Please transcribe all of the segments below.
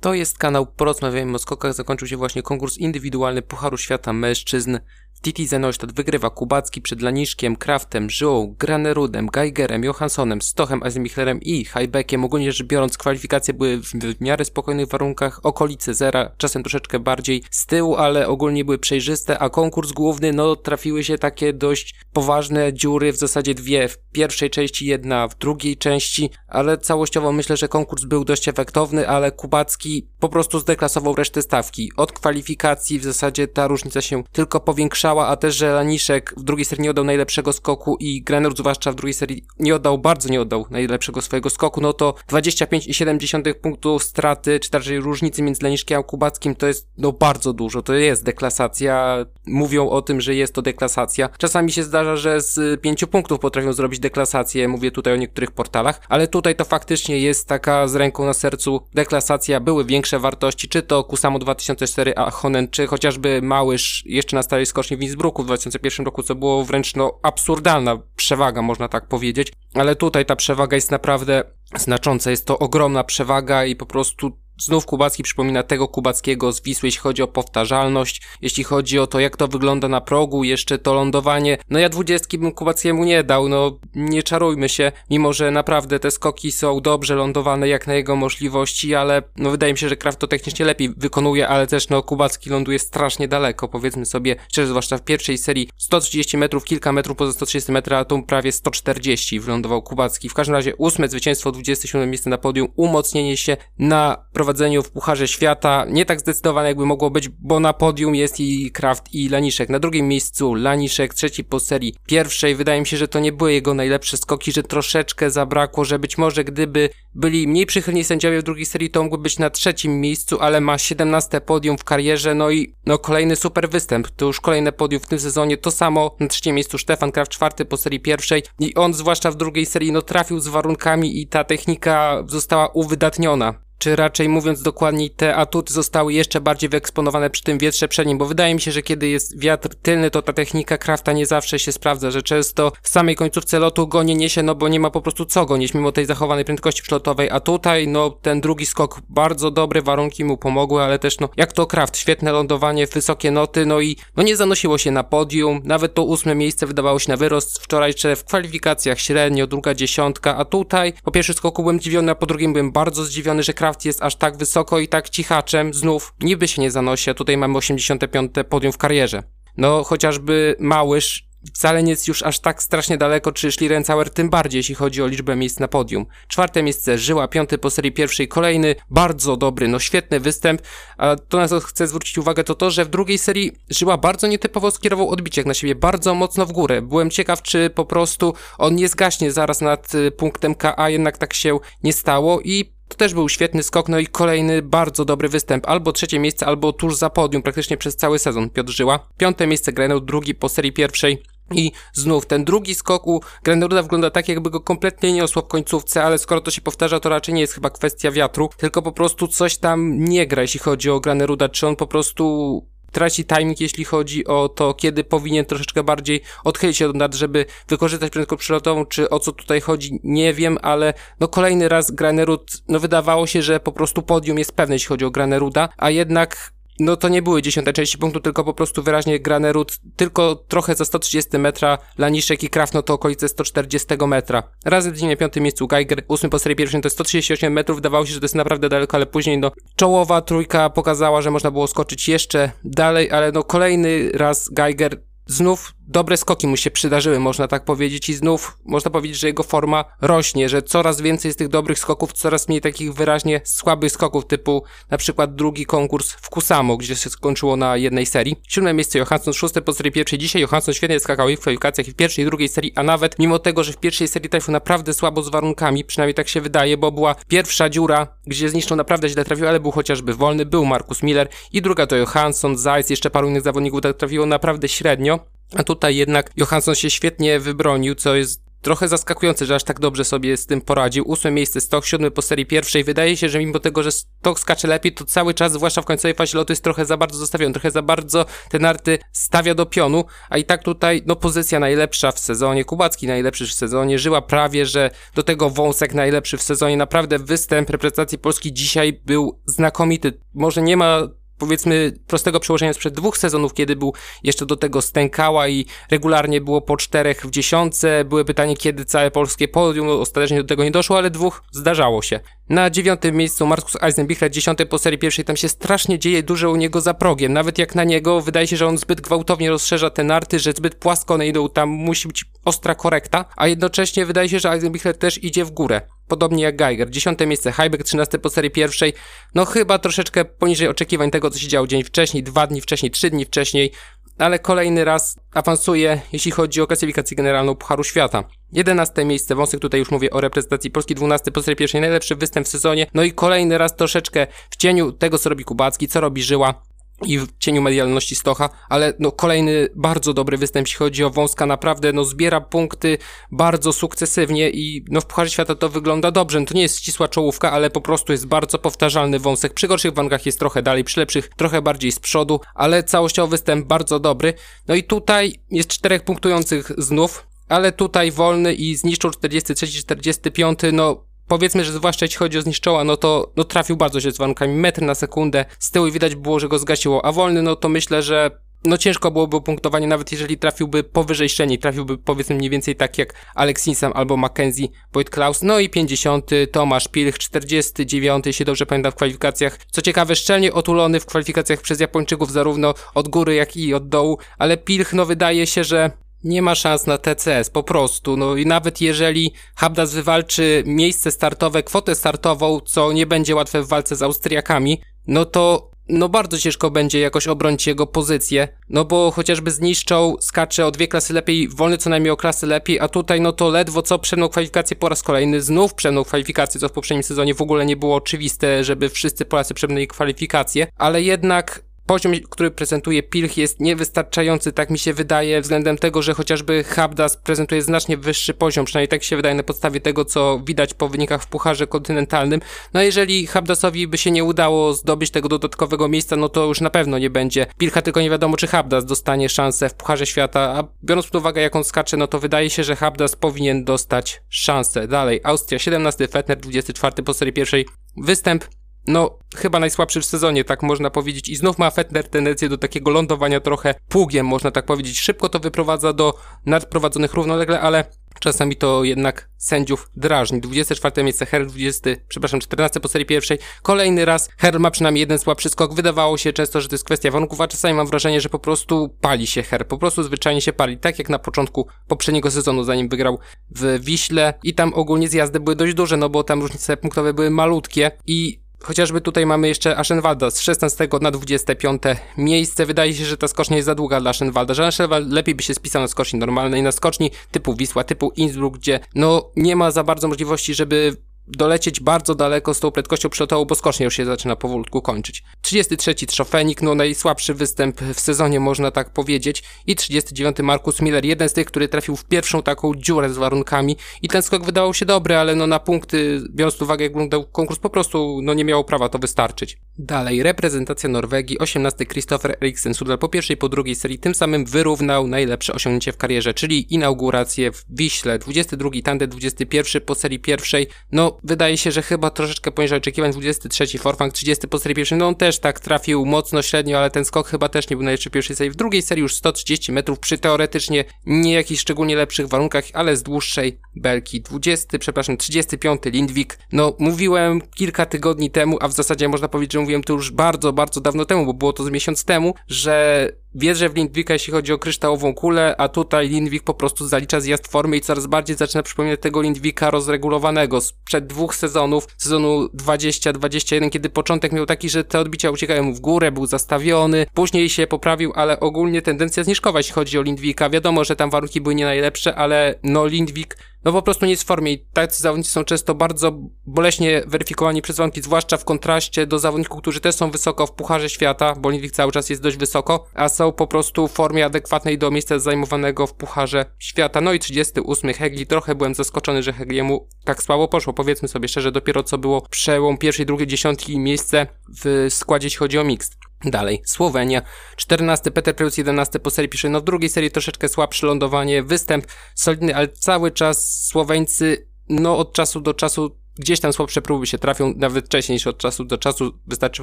To jest kanał Porozmawiajmy o skokach. Zakończył się właśnie konkurs indywidualny Pucharu Świata Mężczyzn. Titi Zenośtat wygrywa Kubacki przed Laniszkiem, Kraftem, Żyłą, Granerudem, Geigerem, Johanssonem, Stochem, Azemichlerem i Hajbekiem. Ogólnie rzecz biorąc kwalifikacje były w, w miarę spokojnych warunkach, okolice zera, czasem troszeczkę bardziej z tyłu, ale ogólnie były przejrzyste, a konkurs główny, no trafiły się takie dość poważne dziury, w zasadzie dwie, w pierwszej części jedna, w drugiej części, ale całościowo myślę, że konkurs był dość efektowny, ale Kubacki po prostu zdeklasował resztę stawki. Od kwalifikacji w zasadzie ta różnica się tylko powiększała, a też, że Laniszek w drugiej serii nie oddał najlepszego skoku i Grener zwłaszcza w drugiej serii nie oddał, bardzo nie oddał najlepszego swojego skoku, no to 25,7 punktów straty, czy raczej różnicy między Laniszkiem a Kubackim to jest no bardzo dużo, to jest deklasacja, mówią o tym, że jest to deklasacja. Czasami się zdarza, że z 5 punktów potrafią zrobić deklasację, mówię tutaj o niektórych portalach, ale tutaj to faktycznie jest taka z ręką na sercu deklasacja, były większe wartości, czy to Kusamo 2004 a Honen, czy chociażby Małysz jeszcze na starej skoczni w Innsbrucku w 2001 roku, co było wręcz no absurdalna przewaga, można tak powiedzieć. Ale tutaj ta przewaga jest naprawdę znacząca, jest to ogromna przewaga i po prostu Znów Kubacki przypomina tego Kubackiego z Wisły, jeśli chodzi o powtarzalność, jeśli chodzi o to, jak to wygląda na progu, jeszcze to lądowanie. No ja dwudziestki bym Kubackiemu nie dał, no nie czarujmy się, mimo że naprawdę te skoki są dobrze lądowane jak na jego możliwości, ale no wydaje mi się, że Kraft to technicznie lepiej wykonuje, ale też no Kubacki ląduje strasznie daleko, powiedzmy sobie szczerze, zwłaszcza w pierwszej serii 130 metrów, kilka metrów poza 130 metrów, a tu prawie 140 wylądował Kubacki. W każdym razie ósme zwycięstwo, 27 miejsce na podium, umocnienie się na prowadzeniu w Pucharze Świata. Nie tak zdecydowane jakby mogło być, bo na podium jest i Kraft i Laniszek. Na drugim miejscu Laniszek, trzeci po serii pierwszej. Wydaje mi się, że to nie były jego najlepsze skoki, że troszeczkę zabrakło, że być może gdyby byli mniej przychylni sędziowie w drugiej serii, to mógłby być na trzecim miejscu, ale ma 17 podium w karierze, no i no kolejny super występ. To już kolejne podium w tym sezonie. To samo na trzecim miejscu Stefan Kraft, czwarty po serii pierwszej i on zwłaszcza w drugiej serii no trafił z warunkami i ta technika została uwydatniona czy raczej mówiąc dokładniej, te atuty zostały jeszcze bardziej wyeksponowane przy tym wietrze przednim, bo wydaje mi się, że kiedy jest wiatr tylny, to ta technika krafta nie zawsze się sprawdza, że często w samej końcówce lotu go nie niesie, no bo nie ma po prostu co gonić, mimo tej zachowanej prędkości przelotowej, a tutaj, no, ten drugi skok, bardzo dobre warunki mu pomogły, ale też, no, jak to kraft, świetne lądowanie, wysokie noty, no i, no, nie zanosiło się na podium, nawet to ósme miejsce wydawało się na wyrost wczorajsze w kwalifikacjach średnio, druga dziesiątka, a tutaj, po pierwszym skoku byłem zdziwiony, a po drugim byłem bardzo zdziwiony, że kraft Kraft jest aż tak wysoko i tak cichaczem, znów niby się nie zanosi, a tutaj mamy 85. podium w karierze. No, chociażby Małysz wcale nie jest już aż tak strasznie daleko, czy Schlierencauer tym bardziej, jeśli chodzi o liczbę miejsc na podium. Czwarte miejsce Żyła, piąty po serii pierwszej, kolejny, bardzo dobry, no świetny występ, a to na co chcę zwrócić uwagę to to, że w drugiej serii Żyła bardzo nietypowo skierował odbicie na siebie, bardzo mocno w górę. Byłem ciekaw, czy po prostu on nie zgaśnie zaraz nad y, punktem KA, jednak tak się nie stało i to też był świetny skok, no i kolejny bardzo dobry występ. Albo trzecie miejsce, albo tuż za podium praktycznie przez cały sezon Piotr Żyła. Piąte miejsce Grenell, drugi po serii pierwszej. I znów ten drugi skok u Grenderuda wygląda tak, jakby go kompletnie nie osłał w końcówce, ale skoro to się powtarza, to raczej nie jest chyba kwestia wiatru, tylko po prostu coś tam nie gra, jeśli chodzi o Graneruda, czy on po prostu traci timing, jeśli chodzi o to, kiedy powinien troszeczkę bardziej odchylić się od nad, żeby wykorzystać prędkość przelotową, czy o co tutaj chodzi, nie wiem, ale no kolejny raz Granerud, no wydawało się, że po prostu podium jest pewne, jeśli chodzi o Graneruda, a jednak no to nie były dziesiąte części punktu, tylko po prostu wyraźnie Granerud, tylko trochę za 130 metra, Laniszek i Kraft, no to okolice 140 metra. Razem w na piątym miejscu Geiger, ósmy po serii pierwszej to jest 138 metrów, wydawało się, że to jest naprawdę daleko, ale później no czołowa trójka pokazała, że można było skoczyć jeszcze dalej, ale no kolejny raz Geiger znów dobre skoki mu się przydarzyły, można tak powiedzieć, i znów można powiedzieć, że jego forma rośnie, że coraz więcej z tych dobrych skoków, coraz mniej takich wyraźnie słabych skoków, typu na przykład drugi konkurs w Kusamo, gdzie się skończyło na jednej serii. Siódme miejsce Johansson, szóste po serii pierwszej. Dzisiaj Johansson świetnie skakał i w kwalifikacjach i w pierwszej i drugiej serii, a nawet mimo tego, że w pierwszej serii trafił naprawdę słabo z warunkami, przynajmniej tak się wydaje, bo była pierwsza dziura, gdzie zniszczył naprawdę źle trafił, ale był chociażby wolny, był Markus Miller i druga to Johansson, Zajc, jeszcze paru innych zawodników tak trafiło naprawdę średnio. A tutaj jednak Johansson się świetnie wybronił, co jest trochę zaskakujące, że aż tak dobrze sobie z tym poradził. Ósme miejsce Stoch, siódmy po serii pierwszej. Wydaje się, że mimo tego, że Stoch skacze lepiej, to cały czas, zwłaszcza w końcowej fazie lotu, jest trochę za bardzo zostawiony, trochę za bardzo te narty stawia do pionu, a i tak tutaj, no pozycja najlepsza w sezonie, Kubacki najlepszy w sezonie, Żyła prawie, że do tego Wąsek najlepszy w sezonie. Naprawdę występ reprezentacji Polski dzisiaj był znakomity. Może nie ma powiedzmy prostego przełożenia sprzed dwóch sezonów, kiedy był jeszcze do tego stękała i regularnie było po czterech w dziesiątce. Były pytanie, kiedy całe polskie podium, ostatecznie do tego nie doszło, ale dwóch zdarzało się. Na dziewiątym miejscu Markus Eisenbichler, dziesiąty po serii pierwszej, tam się strasznie dzieje dużo u niego za progiem. Nawet jak na niego, wydaje się, że on zbyt gwałtownie rozszerza te narty, że zbyt płasko one idą, tam musi być ostra korekta, a jednocześnie wydaje się, że Eisenbichler też idzie w górę. Podobnie jak Geiger. Dziesiąte miejsce Heiberg, 13 po serii pierwszej. No chyba troszeczkę poniżej oczekiwań tego, co się działo dzień wcześniej, dwa dni wcześniej, trzy dni wcześniej, ale kolejny raz awansuje, jeśli chodzi o klasyfikację generalną Pucharu Świata. 11 miejsce, Wąsek tutaj już mówię o reprezentacji Polski, 12 po serii pierwszej, najlepszy występ w sezonie, no i kolejny raz troszeczkę w cieniu tego, co robi Kubacki, co robi Żyła, i w cieniu medialności Stocha, ale no kolejny bardzo dobry występ, jeśli chodzi o Wąska, naprawdę no zbiera punkty bardzo sukcesywnie i no w Pucharze Świata to wygląda dobrze, no, to nie jest ścisła czołówka, ale po prostu jest bardzo powtarzalny Wąsek, przy gorszych wankach jest trochę dalej, przy lepszych trochę bardziej z przodu, ale całościowy występ bardzo dobry, no i tutaj jest czterech punktujących znów, ale tutaj wolny i zniszczył 43-45, no powiedzmy, że zwłaszcza jeśli chodzi o zniszczoła, no to no trafił bardzo się z warunkami metr na sekundę, z tyłu widać było, że go zgasiło, a wolny, no to myślę, że no ciężko byłoby punktowanie, nawet jeżeli trafiłby powyżej średniej, trafiłby powiedzmy mniej więcej tak jak Alex Ninsam albo Mackenzie Boyd Klaus, no i 50. Tomasz Pilch, 49. jeśli dobrze pamiętam w kwalifikacjach. Co ciekawe, szczelnie otulony w kwalifikacjach przez Japończyków zarówno od góry jak i od dołu, ale Pilch no wydaje się, że nie ma szans na TCS, po prostu. No i nawet jeżeli Habdas wywalczy miejsce startowe, kwotę startową, co nie będzie łatwe w walce z Austriakami, no to no bardzo ciężko będzie jakoś obronić jego pozycję, no bo chociażby zniszczą, skacze o dwie klasy lepiej, wolny co najmniej o klasy lepiej, a tutaj no to ledwo co przemnął kwalifikację po raz kolejny, znów przemnął kwalifikację, co w poprzednim sezonie w ogóle nie było oczywiste, żeby wszyscy Polacy przemnęli kwalifikację, ale jednak poziom, który prezentuje Pilch jest niewystarczający, tak mi się wydaje, względem tego, że chociażby Habdas prezentuje znacznie wyższy poziom, przynajmniej tak się wydaje na podstawie tego, co widać po wynikach w Pucharze Kontynentalnym. No jeżeli Habdasowi by się nie udało zdobyć tego dodatkowego miejsca, no to już na pewno nie będzie Pilcha, tylko nie wiadomo, czy Habdas dostanie szansę w Pucharze Świata, a biorąc pod uwagę, jak on skacze, no to wydaje się, że Habdas powinien dostać szansę. Dalej, Austria 17, Fetner 24 po serii pierwszej. Występ no, chyba najsłabszy w sezonie, tak można powiedzieć. I znów ma Fetner tendencję do takiego lądowania trochę pługiem, można tak powiedzieć. Szybko to wyprowadza do nadprowadzonych równolegle, ale czasami to jednak sędziów drażni. 24 miejsce, Her 20, przepraszam, 14 po serii pierwszej. Kolejny raz Her ma przynajmniej jeden słabszy skok. Wydawało się często, że to jest kwestia warunków, a czasami mam wrażenie, że po prostu pali się Her. Po prostu zwyczajnie się pali. Tak jak na początku poprzedniego sezonu, zanim wygrał w Wiśle. I tam ogólnie zjazdy były dość duże, no bo tam różnice punktowe były malutkie i Chociażby tutaj mamy jeszcze Aschenwalda z 16 na 25 miejsce. Wydaje się, że ta skocznia jest za długa dla Aschenwalda, że Aschenwald lepiej by się spisał na skoczni normalnej, na skoczni typu Wisła, typu Innsbruck, gdzie no nie ma za bardzo możliwości, żeby dolecieć bardzo daleko z tą prędkością przelotową, bo skocznie już się zaczyna powolutku kończyć. 33 Trzofenik, no najsłabszy występ w sezonie można tak powiedzieć. I 39 Markus Miller, jeden z tych, który trafił w pierwszą taką dziurę z warunkami. I ten skok wydawał się dobry, ale no na punkty, biorąc pod uwagę jak wyglądał konkurs, po prostu no nie miało prawa to wystarczyć. Dalej, reprezentacja Norwegii, 18 Christopher Eriksen Sudal po pierwszej, po drugiej serii, tym samym wyrównał najlepsze osiągnięcie w karierze, czyli inaugurację w Wiśle, 22 Tande, 21 po serii pierwszej, no wydaje się, że chyba troszeczkę poniżej oczekiwań 23 Forfang, 30 po serii pierwszej, no on też tak trafił mocno średnio, ale ten skok chyba też nie był najlepszy pierwszej serii. W drugiej serii już 130 metrów przy teoretycznie nie jakichś szczególnie lepszych warunkach, ale z dłuższej belki. 20, przepraszam, 35 Lindwik. No mówiłem kilka tygodni temu, a w zasadzie można powiedzieć, że mówiłem to już bardzo, bardzo dawno temu, bo było to z miesiąc temu, że wierzę w Lindwika, jeśli chodzi o kryształową kulę, a tutaj Lindwik po prostu zalicza zjazd formy i coraz bardziej zaczyna przypominać tego Lindwika rozregulowanego sprzed dwóch sezonów, sezonu 20-21, kiedy początek miał taki, że te odbicia uciekają w górę, był zastawiony, później się poprawił, ale ogólnie tendencja zniżkowa, jeśli chodzi o Lindwika. Wiadomo, że tam warunki były nie najlepsze, ale no Lindwik no po prostu nie jest w formie i tacy zawodnicy są często bardzo boleśnie weryfikowani przez warunki, zwłaszcza w kontraście do zawodników, którzy też są wysoko w Pucharze Świata, bo Lindwik cały czas jest dość wysoko, a są po prostu w formie adekwatnej do miejsca zajmowanego w Pucharze Świata. No i 38 Hegli, trochę byłem zaskoczony, że Hegliemu tak słabo poszło, powiedzmy sobie szczerze, dopiero co było przełom pierwszej, drugiej dziesiątki i miejsce w składzie, jeśli chodzi o mixed. Dalej, Słowenia, 14 Peter Preus, 11 po serii pisze, no w drugiej serii troszeczkę słabsze lądowanie, występ solidny, ale cały czas Słoweńcy, no od czasu do czasu gdzieś tam słabsze próby się trafią, nawet wcześniej niż od czasu do czasu. Wystarczy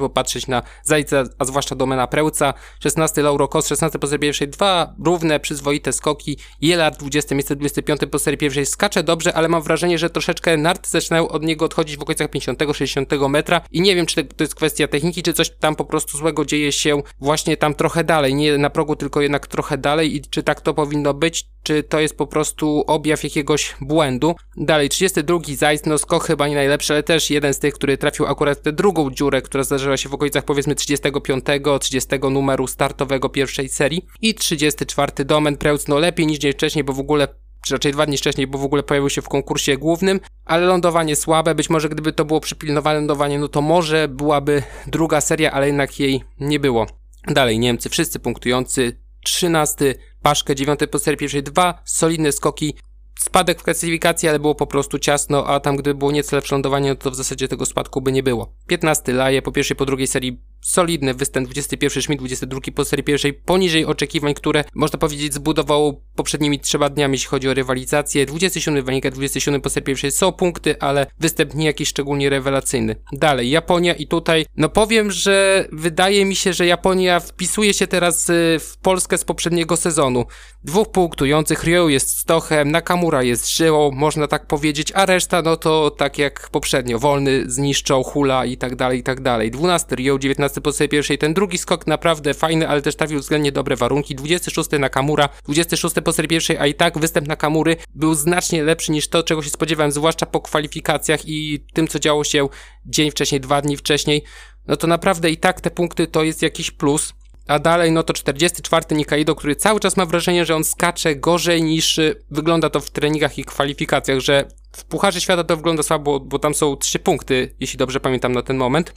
popatrzeć na Zajca, a zwłaszcza Domena Prełca. 16 Lauro Kos, 16 po serii pierwszej, dwa równe, przyzwoite skoki. Jelard 20 miejsce, 25 po serii pierwszej skacze dobrze, ale mam wrażenie, że troszeczkę narty zaczynają od niego odchodzić w okolicach 50-60 metra i nie wiem, czy to jest kwestia techniki, czy coś tam po prostu złego dzieje się właśnie tam trochę dalej, nie na progu, tylko jednak trochę dalej i czy tak to powinno być, czy to jest po prostu objaw jakiegoś błędu. Dalej, 32 Zajc, no skok chyba nie najlepszy, ale też jeden z tych, który trafił akurat tę drugą dziurę, która zdarzyła się w okolicach powiedzmy 35, 30 numeru startowego pierwszej serii i 34 Domen. Preutz, no lepiej niż dzień wcześniej, bo w ogóle czy raczej dwa dni wcześniej, bo w ogóle pojawił się w konkursie głównym, ale lądowanie słabe, być może gdyby to było przypilnowane lądowanie, no to może byłaby druga seria, ale jednak jej nie było. Dalej Niemcy, wszyscy punktujący, 13, Paszkę, 9 po serii pierwszej, dwa solidne skoki, spadek w klasyfikacji, ale było po prostu ciasno, a tam gdyby było nieco lepsze lądowanie, no to w zasadzie tego spadku by nie było. 15 Laje, po pierwszej, po drugiej serii solidny występ, 21 Schmidt, 22 po serii pierwszej, poniżej oczekiwań, które można powiedzieć zbudowało poprzednimi trzema dniami, jeśli chodzi o rywalizację. 27 Wanika, 27 po serii pierwszej są punkty, ale występ nie jakiś szczególnie rewelacyjny. Dalej, Japonia i tutaj, no powiem, że wydaje mi się, że Japonia wpisuje się teraz y, w Polskę z poprzedniego sezonu. Dwóch punktujących, Ryo jest Stochem, Nakamura jest Żyłą, można tak powiedzieć, a reszta no to tak jak poprzednio, Wolny zniszczą, Hula i tak dalej, i tak dalej. 12 Ryo, 19 po sobie pierwszej. Ten drugi skok naprawdę fajny, ale też trafił względnie dobre warunki. 26 na Kamura, 26 po serii pierwszej, a i tak występ na Kamury był znacznie lepszy niż to, czego się spodziewałem, zwłaszcza po kwalifikacjach i tym, co działo się dzień wcześniej, dwa dni wcześniej. No to naprawdę i tak te punkty to jest jakiś plus. A dalej, no to 44 Nikaido, który cały czas ma wrażenie, że on skacze gorzej niż y, wygląda to w treningach i kwalifikacjach, że w Pucharze Świata to wygląda słabo, bo tam są trzy punkty, jeśli dobrze pamiętam na ten moment.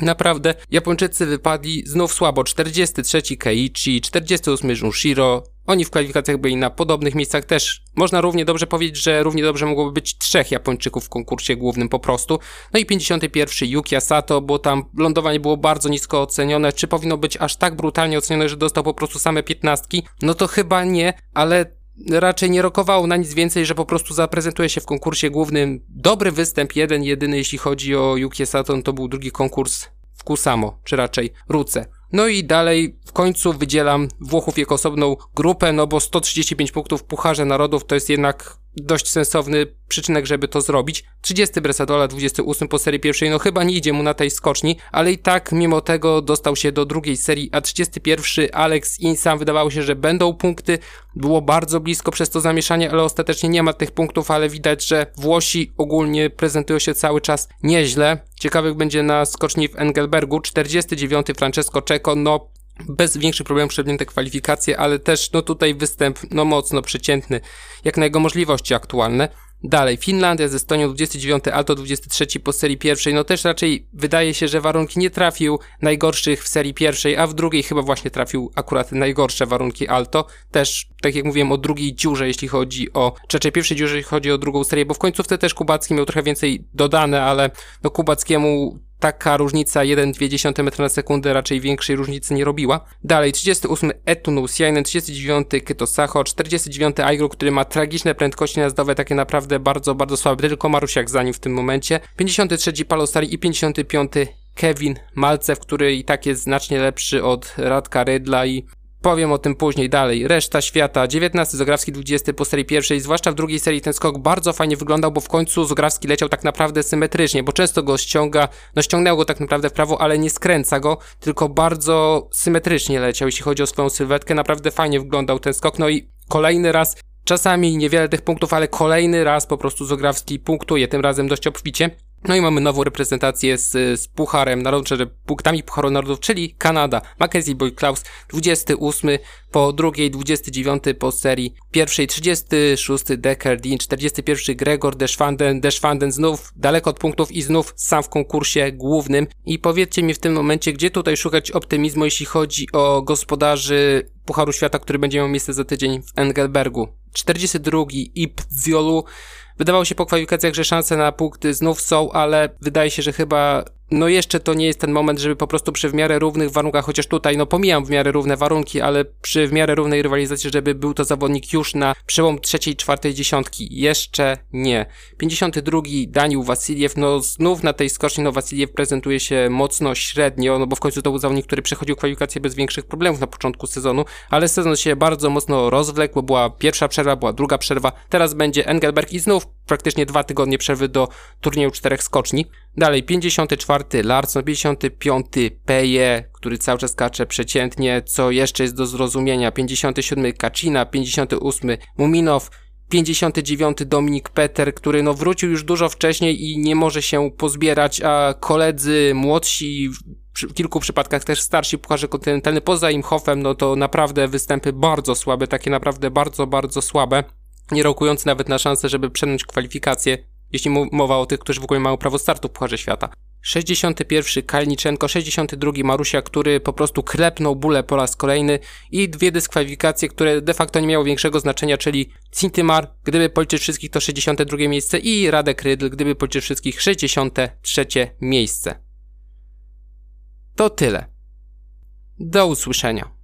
Naprawdę, Japończycy wypadli znów słabo. 43 Keiichi, 48 Junshiro. Oni w kwalifikacjach byli na podobnych miejscach też. Można równie dobrze powiedzieć, że równie dobrze mogłoby być trzech Japończyków w konkursie głównym po prostu. No i 51 Yuki Sato, bo tam lądowanie było bardzo nisko ocenione. Czy powinno być aż tak brutalnie ocenione, że dostał po prostu same piętnastki? No to chyba nie, ale raczej nie rokowało na nic więcej, że po prostu zaprezentuje się w konkursie głównym. Dobry występ, jeden, jedyny, jeśli chodzi o Yuki Saturn, to był drugi konkurs w Kusamo, czy raczej Ruce. No i dalej w końcu wydzielam Włochów jako osobną grupę, no bo 135 punktów w Pucharze Narodów to jest jednak dość sensowny przyczynek, żeby to zrobić. 30 Bresadola, 28 po serii pierwszej, no chyba nie idzie mu na tej skoczni, ale i tak mimo tego dostał się do drugiej serii, a 31 Alex Insam wydawało się, że będą punkty, było bardzo blisko przez to zamieszanie, ale ostatecznie nie ma tych punktów, ale widać, że Włosi ogólnie prezentują się cały czas nieźle. Ciekawych będzie na skoczni w Engelbergu, 49 Francesco Czeco, no bez większych problemów przebiegnięte kwalifikacje, ale też no tutaj występ no mocno przeciętny, jak na jego możliwości aktualne. Dalej, Finlandia z Estonią 29, Alto 23 po serii pierwszej, no też raczej wydaje się, że warunki nie trafił najgorszych w serii pierwszej, a w drugiej chyba właśnie trafił akurat najgorsze warunki Alto. Też, tak jak mówiłem, o drugiej dziurze, jeśli chodzi o, czy raczej pierwszej dziurze, jeśli chodzi o drugą serię, bo w końcówce też Kubacki miał trochę więcej dodane, ale no Kubackiemu taka różnica 1,2 m na sekundę raczej większej różnicy nie robiła. Dalej 38 Etunus Jainen, 39 Kyto Sacho, 49 Aigru, który ma tragiczne prędkości najazdowe, takie naprawdę bardzo, bardzo słabe, tylko Marusiak za nim w tym momencie. 53 Palostari i 55 Kevin Malcew, który i tak jest znacznie lepszy od Radka Rydla i Powiem o tym później dalej. Reszta świata, 19 Zograwski, 20 po serii pierwszej, zwłaszcza w drugiej serii ten skok bardzo fajnie wyglądał, bo w końcu Zograwski leciał tak naprawdę symetrycznie, bo często go ściąga, no ściągnęło go tak naprawdę w prawo, ale nie skręca go, tylko bardzo symetrycznie leciał, jeśli chodzi o swoją sylwetkę, naprawdę fajnie wyglądał ten skok, no i kolejny raz Czasami niewiele tych punktów, ale kolejny raz po prostu Zograwski punktuje, tym razem dość obficie. No i mamy nową reprezentację z, z Pucharem Narodów, czy punktami Pucharu Narodów, czyli Kanada. Mackenzie Boy Klaus, 28 po drugiej 29 po serii pierwszej 36 Decker Dean, 41 Gregor Deschwanden, Deschwanden znów daleko od punktów i znów sam w konkursie głównym i powiedzcie mi w tym momencie, gdzie tutaj szukać optymizmu, jeśli chodzi o gospodarzy Pucharu Świata, który będzie miał miejsce za tydzień w Engelbergu. 42 Ip Ziolu Wydawało się po kwalifikacjach, że szanse na punkty znów są, ale wydaje się, że chyba no jeszcze to nie jest ten moment, żeby po prostu przy w miarę równych warunkach, chociaż tutaj no pomijam w miarę równe warunki, ale przy w miarę równej rywalizacji, żeby był to zawodnik już na przełom trzeciej, czwartej dziesiątki. Jeszcze nie. 52 Daniel Wasiliew, no znów na tej skoczni, no Wasiliew prezentuje się mocno średnio, no bo w końcu to był zawodnik, który przechodził kwalifikację bez większych problemów na początku sezonu, ale sezon się bardzo mocno rozwlekł, była pierwsza przerwa, była druga przerwa, teraz będzie Engelberg i znów praktycznie dwa tygodnie przerwy do turnieju czterech skoczni. Dalej 54 Larson, 55 Peje, który cały czas skacze przeciętnie, co jeszcze jest do zrozumienia. 57 Kacina, 58 Muminow, 59 Dominik Peter, który no wrócił już dużo wcześniej i nie może się pozbierać, a koledzy młodsi w kilku przypadkach też starsi pucharze kontynentalny poza Imhofem, no to naprawdę występy bardzo słabe, takie naprawdę bardzo, bardzo słabe nie rokujący nawet na szansę, żeby przenąć kwalifikacje, jeśli mowa o tych, którzy w ogóle mają prawo startu w Pucharze Świata. 61 Kalniczenko, 62 Marusia, który po prostu klepnął bóle po raz kolejny i dwie dyskwalifikacje, które de facto nie miały większego znaczenia, czyli Cintymar, gdyby policzyć wszystkich to 62 miejsce i Radek Rydl, gdyby policzyć wszystkich 63 miejsce. To tyle. Do usłyszenia.